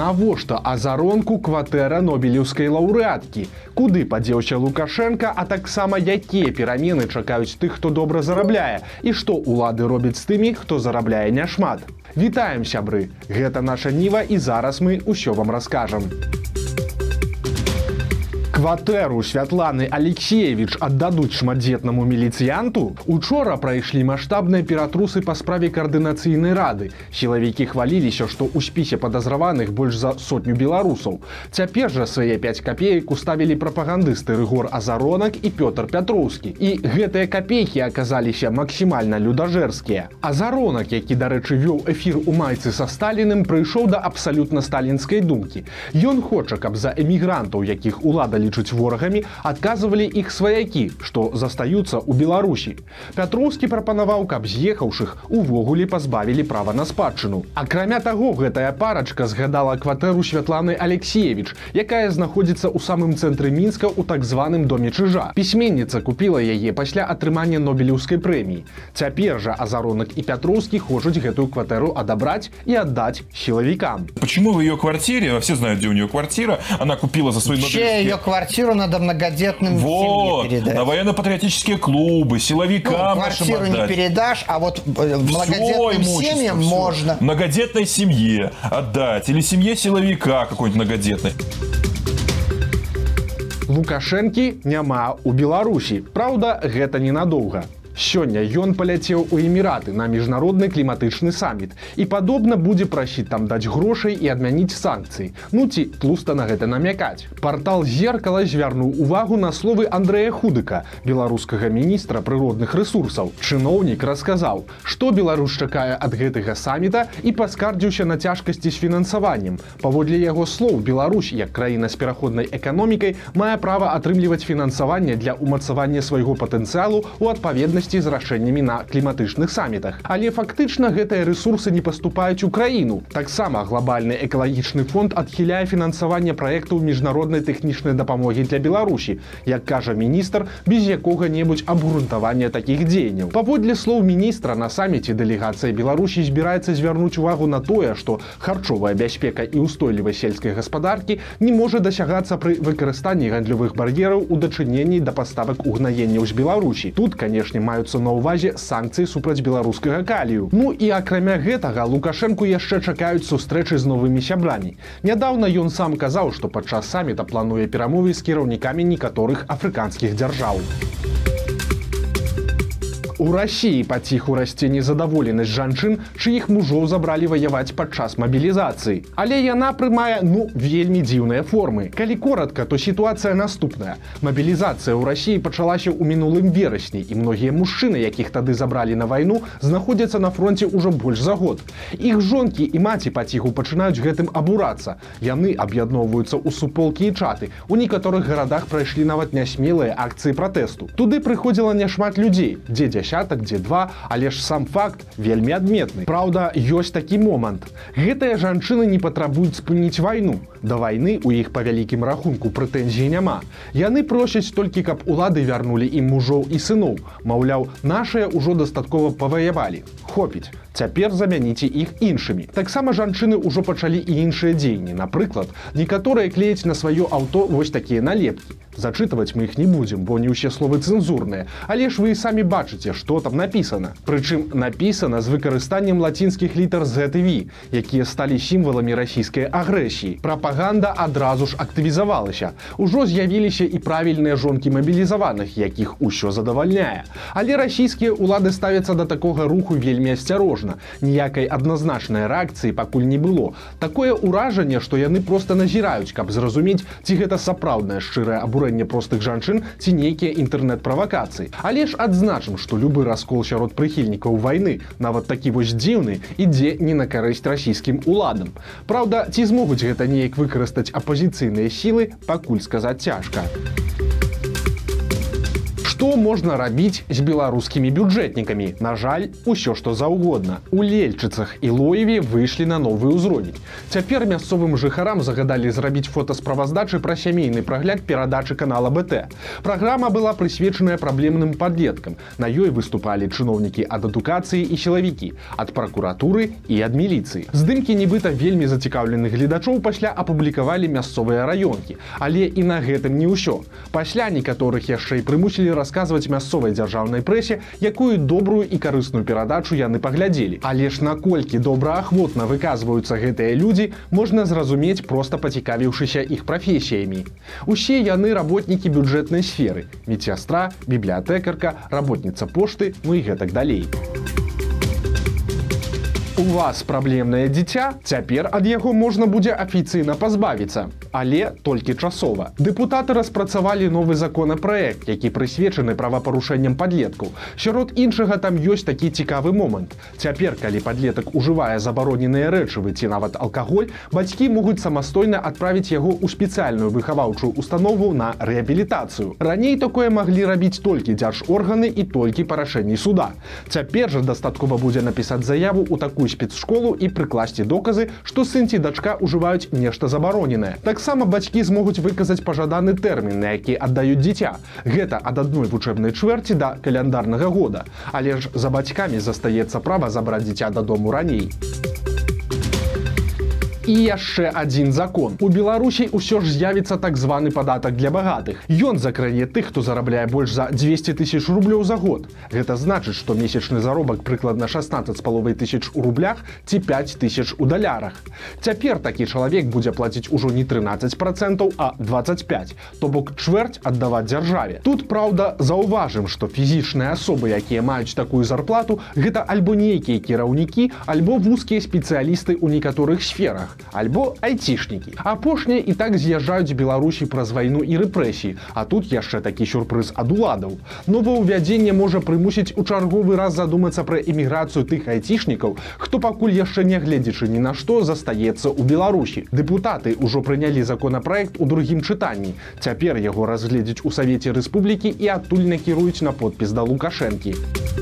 Навошта азаронку кватэра нобелеўскай лаўрэаткі. Куды падзеўся Лукашенко, а таксама якія перамены чакаюць тых, хто добра зарабляе і што ўлады робяць з тымі, хто зарабляе няшмат. Вітаем сябры. Гэта наша ніва і зараз мы ўсё вам раскажам кватэру святланы алексеевич аддадуць шматдзетнаму міліцыянту учора прайшлі маштабныя ператрусы па справе каардынацыйнай рады. Сілавікі хваліліся што ў спісе падазраваных больш за сотню беларусаў. Цяпер жа свае 5 копеек уставілі прапагандысты рыгор азаронак і пётр пятроўскі і гэтыя копейкі аказаліся максімальна людажэрскія. Азаронак які дарэчы вёў эфір у майцы са сталіным прыйшоў да абсалютна сталінскай думкі. Ён хоча каб за эмігрантаў якіх уладалі лічаць ворагамі адказвалі іх сваякі што застаюцца ў беларусі. Пятроўскі прапанаваў каб з'ехаўшых увогуле пазбавілі права на спадчыну. Акрамя таго гэтая парачка згадала кватэру святланы алексеевич якая знаходзіцца ў самым цэнтры мінска у так званым доме чыжа. Пісьменніца купила яе пасля атрымання нобелеўскай прэміі. Цяпер жа азаронак і пятроўскі хочуць гэтую кватэру адабраць і аддаць сілавікам. Почему в ее квартире все знают где у нее квартира она купила за свой ее квартиру квартиру надо многодетным вот, передать. на военно-патриотические клубы, силовикам ну, квартиру не передашь, а вот э, многодетным семьям все. можно. Многодетной семье отдать или семье силовика какой-нибудь многодетной. Лукашэнкі няма ў Беларусі. Праўда, гэта ненадоўга. Сёння ён паляцеў у эміраты на міжнародны кліматычны саміт і падобна будзе прасіць там даць грошай і адмяніць санкцыі. Ну ці тлуста на гэта намякаць. Партал зеркала звярнуў увагу на словы Андрэя худыка, беларускага міністра прыродных ресурсаў. Чыноўнік расказаў, што Беларусь чакае ад гэтага саміта і паскардзіўся на цяжкасці з фінансаваннем. Паводле яго слоў Беларусь як краіна з пераходнай эканомікай мае права атрымліваць фінансаванне для ўмацавання свайго патэнцыялу ў адпаведнасці супольнасці з рашэннямі на кліматычных самітах. Але фактычна гэтыя ресурсы не паступаюць у краіну. Таксама глобальны экалагічны фонд адхіляе фінансаванне праектаў міжнароднай тэхнічнай дапамогі для Беларусі, як кажа міністр без якога-небудзь абгрунтавання такіх дзеянняў. Паводле слоў міністра на саміце дэлегацыя Беларусі збіраецца звярнуць увагу на тое, што харчовая бяспека і устойлівай сельскай гаспадаркі не можа дасягацца пры выкарыстанні гандлёвых бар'ераў у дачыненні да паставак угнаенняў з Беларусі. Тут, канешне, маюць маюцца на ўвазе санкцыі супраць беларускага калію. Ну і акрамя гэтага лукашэнку яшчэ чакаюць сустрэчы з новымі сябрамі. Нядаўна ён сам казаў, што падчас саміта плануе перамовы з кіраўнікамі некаторых афрыканскіх дзяржаў. У рассіі паціху расце незадаволенасць жанчын, чыіх мужоў забралі ваяваць падчас мабілізацыі. Але яна прымае ну вельмі дзіўныя формы. Калі коротка, то сітуацыя наступная. Мабілізацыя ў рассіі пачалася ў мінулым верасні і многія мужчыны, якіх тады забралі на вайну, знаходзяцца на фронте ўжо больш за год. Іх жонкі і маці паціху пачынаюць гэтым абурацца. Яны аб'ядноўваюцца ў суполкі і чаты. У некаторых гарадах прайшлі нават нясмелыя акцыі пратэсту. Туды прыходзіла няшмат людзей, дзе дзяся дзясятак дзе два але ж сам факт вельмі адметны. Праўда ёсць такі момант. Гэтыя жанчыны не патрабуюць спыніць вайну да вайны у іх па вялікім рахунку прэтэнзій няма. Яны просяць толькі каб улады вярнулі ім мужоў і сыноў. Маўляў нашыя ўжо дастаткова паваявалі. Хопіць цяпер замяніце іх іншымі. Таксама жанчыны ўжо пачалі і іншыя дзеянні. Напрыклад некаторыя клеяць на сваё аўто вось такія налепкі. Зачытваць мы іх не будзем бо не ўсе словы цэнзурныя. Але ж вы самі бачыце што там напісана. Прычым напісана з выкарыстаннем лацінскіх літар зтв якія сталі сімваламі расійскай агрэсіі прапаганда адразу ж актывізавалася ужо з'явіліся і правільныя жонкі мабілізаваных якіх усё задавальняе але расійскія ўлады ставяцца да такога руху вельмі асцярожна ніякай адназначнай рэакцыі пакуль не было такое ўражанне што яны просто назіраюць каб зразумець ці гэта сапраўднае шчырае абурэнне простых жанчын ці нейкія інтэрнэт-правакацыі. Але ж адзначым, што любы раскол сярод прыхільнікаў вайны, нават такі вось дзіўны, ідзе не на карысць расійскім уладам. Праўда, ці змогуць гэта неяк выкарыстаць апазіцыйныя сілы, пакуль сказаць цяжка Што можна рабіць з беларускімі бюджэтнікамі? На жаль, усё што заўгодна. У лельчыцах і лоеве выйшлі на новы ўзровень. Цяпер мясцовым жыхарам загадалі зрабіць фотасправаздачы пра сямейны прагляд перадачы канала БТ. Праграма была прысвечаная праблемным падлеткам. На ёй выступалі чыноўнікі ад адукацыі і сілавікі, ад пракуратуры і ад міліцыі. Здымкі нібыта вельмі зацікаўленых гледачоў пасля апублікавалі мясцовыя раёнкі. Але і на гэтым не ўсё. Пасля некаторых яшчэ і прымусілі расказваць мясцовай дзяржаўнай прэсе, якую добрую і карысную перадачу яны паглядзелі. Але ж наколькі добраахвотна выказваюцца гэтыя людзі, можна зразумець проста пацікавіўшыся іх прафесіямі. Усе яны работнікі бюджэтнай сферы, медсястра, бібліятэкарка, работніца пошты, ну і гэтак далей у вас праблемнае дзіця цяпер ад яго можна будзе афіцыйна пазбавіцца. Але толькі часова. Дэпутаты распрацавалі новы законапраект які прысвечаны правапарушэнням падлеткаў. Сярод іншага там ёсць такі цікавы момант. Цяпер калі падлетак ужывае забароненыя рэчывы ці нават алкаголь бацькі могуць самастойна адправіць яго ў спецыяльную выхаваўчую установу на рэабілітацыю. Раней такое маглі рабіць толькі дзяржорганы і толькі парашэнні суда. Цяпер жа дастаткова будзе напісаць заяву у такую спецшколу і прыкласці доказы, што сын ці дачка ўжываюць нешта забароненае. Таксама бацькі змогуць выказаць пажаданы тэрмін, на які аддаюць дзіця. Гэта ад адной вучэбнай чвэрці да каляндарнага года. Але ж за бацькамі застаецца права забраць дзіця дадому раней і яшчэ адзін закон. У беларусій усё ж з'явіцца так званы падатак для багатых. Ён закране тых хто зарабляе больш за 200 тысяч рублёў за год. Гэта значыць што месячны заробак прыкладна 16 з паловай тысяч у рублях ці 5 тысяч у далярах. Цяпер такі чалавек будзе плаціць ужо не 13 процентаў а 25 то бок чвэрць аддаваць дзяржаве. Тут праўда заўважым што фізічныя асобы якія маюць такую зарплату гэта альбо нейкія кіраўнікі альбо вузкія спецыялісты ў некаторых сферах альбо айцішнікі. Апошнія і так з'язджаюць Беларусі праз вайну і рэпрэсіі, а тут яшчэ такі сюрпрыз ад уладаў. Новаўвядзенне можа прымусіць у чарговы раз задумацца пра эміграцыю тых айцішнікаў, хто пакуль яшчэ нягледзячы ні на што застаецца ў Беларусі. Дэпутаты ўжо прынялі законапраект у другім чытанні. Цяпер яго разгледзець у савеце рэспублікі і адтуль накіруюць на подпіс да лукашэнкі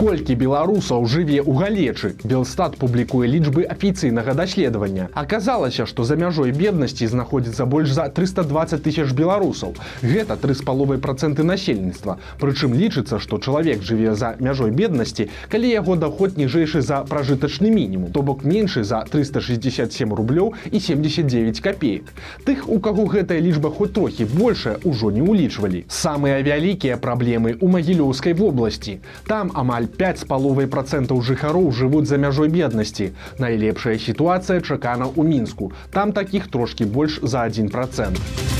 колькі беларусаў жыве ў галечы? Белстат публікуе лічбы афіцыйнага даследавання. Аказалася што за мяжой беднасці знаходзіцца больш за 320 тысяч беларусаў. Гэта три з паловай проценты насельніцтва. Прычым лічыцца што чалавек жыве за мяжой беднасці калі яго доход ніжэйшы за пражытачны мінімум то бок меншы за 367 рублёў і 79 копеек. Тых у каго гэтая лічба хоць трохі большая ўжо не ўлічвалі. Самыя вялікія праблемы у магілёўскай вобласці. Там амаль 5 з паловай процентаў жыхароў жывуць за мяжой беднасці. Найлепшая сітуацыя чакана ў мінску. Там такіх трошкі больш за 1 процент.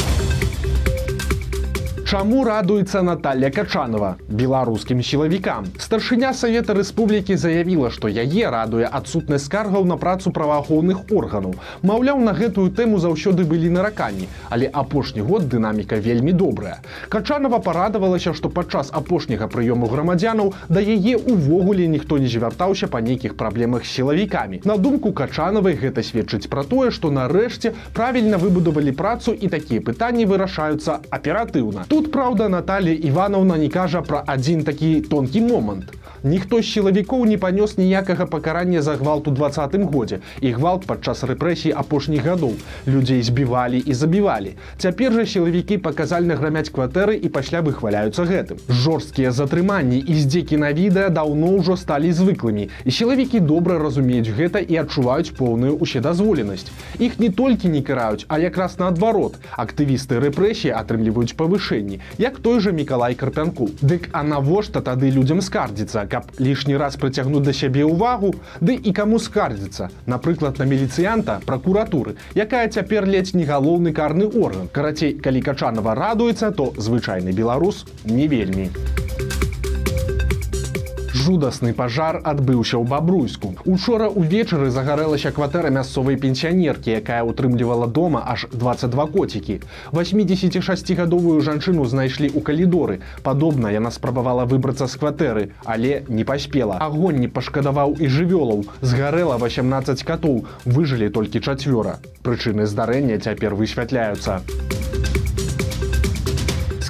Чаму радуецца Наталья Качанова беларускім сілавікам. Старшыня Савета Рэспублікі заявіла, што яе радуе адсутнасць скаргаў на працу праваахоўных органаў. Маўляў, на гэтую тэму заўсёды былі нараканні, але апошні год дынаміка вельмі добрая. Качанова парадавалася, што падчас апошняга прыёму грамадзянаў да яе ўвогуле ніхто не звяртаўся па нейкіх праблемах з сілавікамі. На думку качанавай гэта сведчыць пра тое, што нарэшце правільна выбудавалі працу і такія пытанні вырашаюцца аператыўна. Тут Тут праўда Наталья Івановна не кажа пра адзін такі тонкі момант. Ніхто з сілавікоў не панёс ніякага пакарання за гвалт у двадцатым годзе і гвалт падчас рэпрэсій апошніх гадоў. Людзей збівалі і забівалі. Цяпер жа сілавікі паказальна грамяць кватэры і пасля выхваляюцца гэтым. Жорсткія затрыманні і здзекі на відэа даўно ўжо сталі звыклымі. І сілавікі добра разумеюць гэта і адчуваюць поўную уседазволенасць. Іх не толькі не караюць, а якраз наадварот. Актывісты рэпрэсіі атрымліваюць павышэнні, як той жа Миколай Карпянку. Дык а навошта тады людзям скардзіцца, каб лішні раз прыцягнуць да сябе ўвагу ды і каму скардзіцца напрыклад на міліцыянта пракуратуры якая цяпер ледзь не галоўны карны орган. Карацей калі качанова радуецца то звычайны беларус не вельмі жудасны пажар адбыўся ў бабруйску. Учора ўвечары загарэлася кватэра мясцовай пенсіянеркі, якая ўтрымлівала дома аж 22 коцікі. 86гадовую жанчыну знайшлі ў калідоры. Падобна яна спрабавала выбрацца з кватэры, але не паспела. Агонь не пашкадаваў і жывёлаў. Згарэла 18 катоў, выжылі толькі чацвёра. Прычыны здарэння цяпер высвятляюцца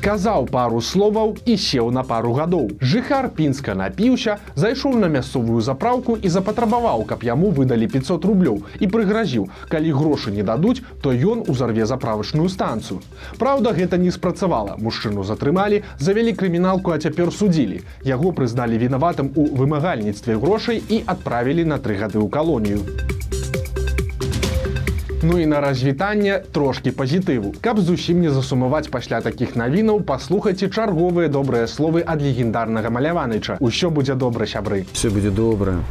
сказаў пару словаў і сеў на пару гадоў. Жыхар пінска напіўся, зайшоў на мясцовую запраўку і запатрабаваў, каб яму выдалі 500 рублёў і прыгразіў, калі грошы не дадуць, то ён узарве заправачную станцыю. Праўда, гэта не спрацавала. Мужчыну затрымалі, завялі крыміналку, а цяпер судзілі. Яго прызналі вінаватым у вымагальніцтве грошай і адправілі на тры гады ў калонію. Ну і на развітанне трошкі пазітыву. Каб зусім не засумаваць пасля такіх навінаў, паслухайце чарговыя добрыя словы ад легендарнага маляваныча. Усё будзе добра сябры. Все будзе добра.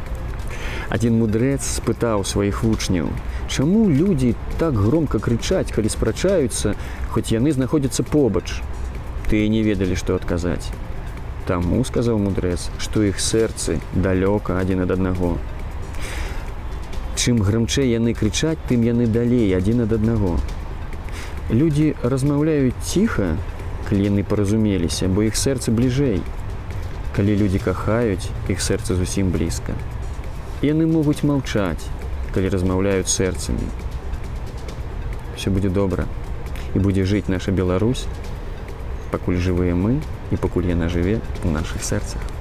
Адзін мудрэц спытаў сваіх вучняў: Чаму людзі так громко крычаць, калі спрачаюцца, хоць яны знаходзяцца побач. Ты не ведалі, што адказаць. Таму сказаў мудрэц, што іх сэрцы далёка адзін ад аднаго. Чым грымчэй яны крычаць, тым яны далей адзін ад аднаго. Людзі размаўляюць ціха, калі яны паразумеліся, бо іх сэрцы бліжэй. Калі людзі кахаюць, іх сэрца зусім блізка. Яны могуць маўчаць, калі размаўляюць сэрцамі. Все будзе добра і будзе жыць наша Беларусь, пакуль жывыя мы і пакуль яна жыве у нашых сэрцах.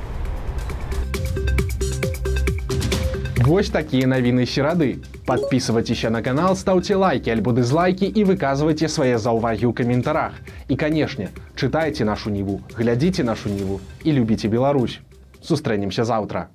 Вось такія навіны серады. Подписывайтеся на канал, ставьте лайки альбо дызлайки і выказвайце свае заўвагі ў каментарах. І канешне, чытайце нашу ніву, глядзіце нашу ніву і любіце Беларусь. Сустрэнемся заўтра.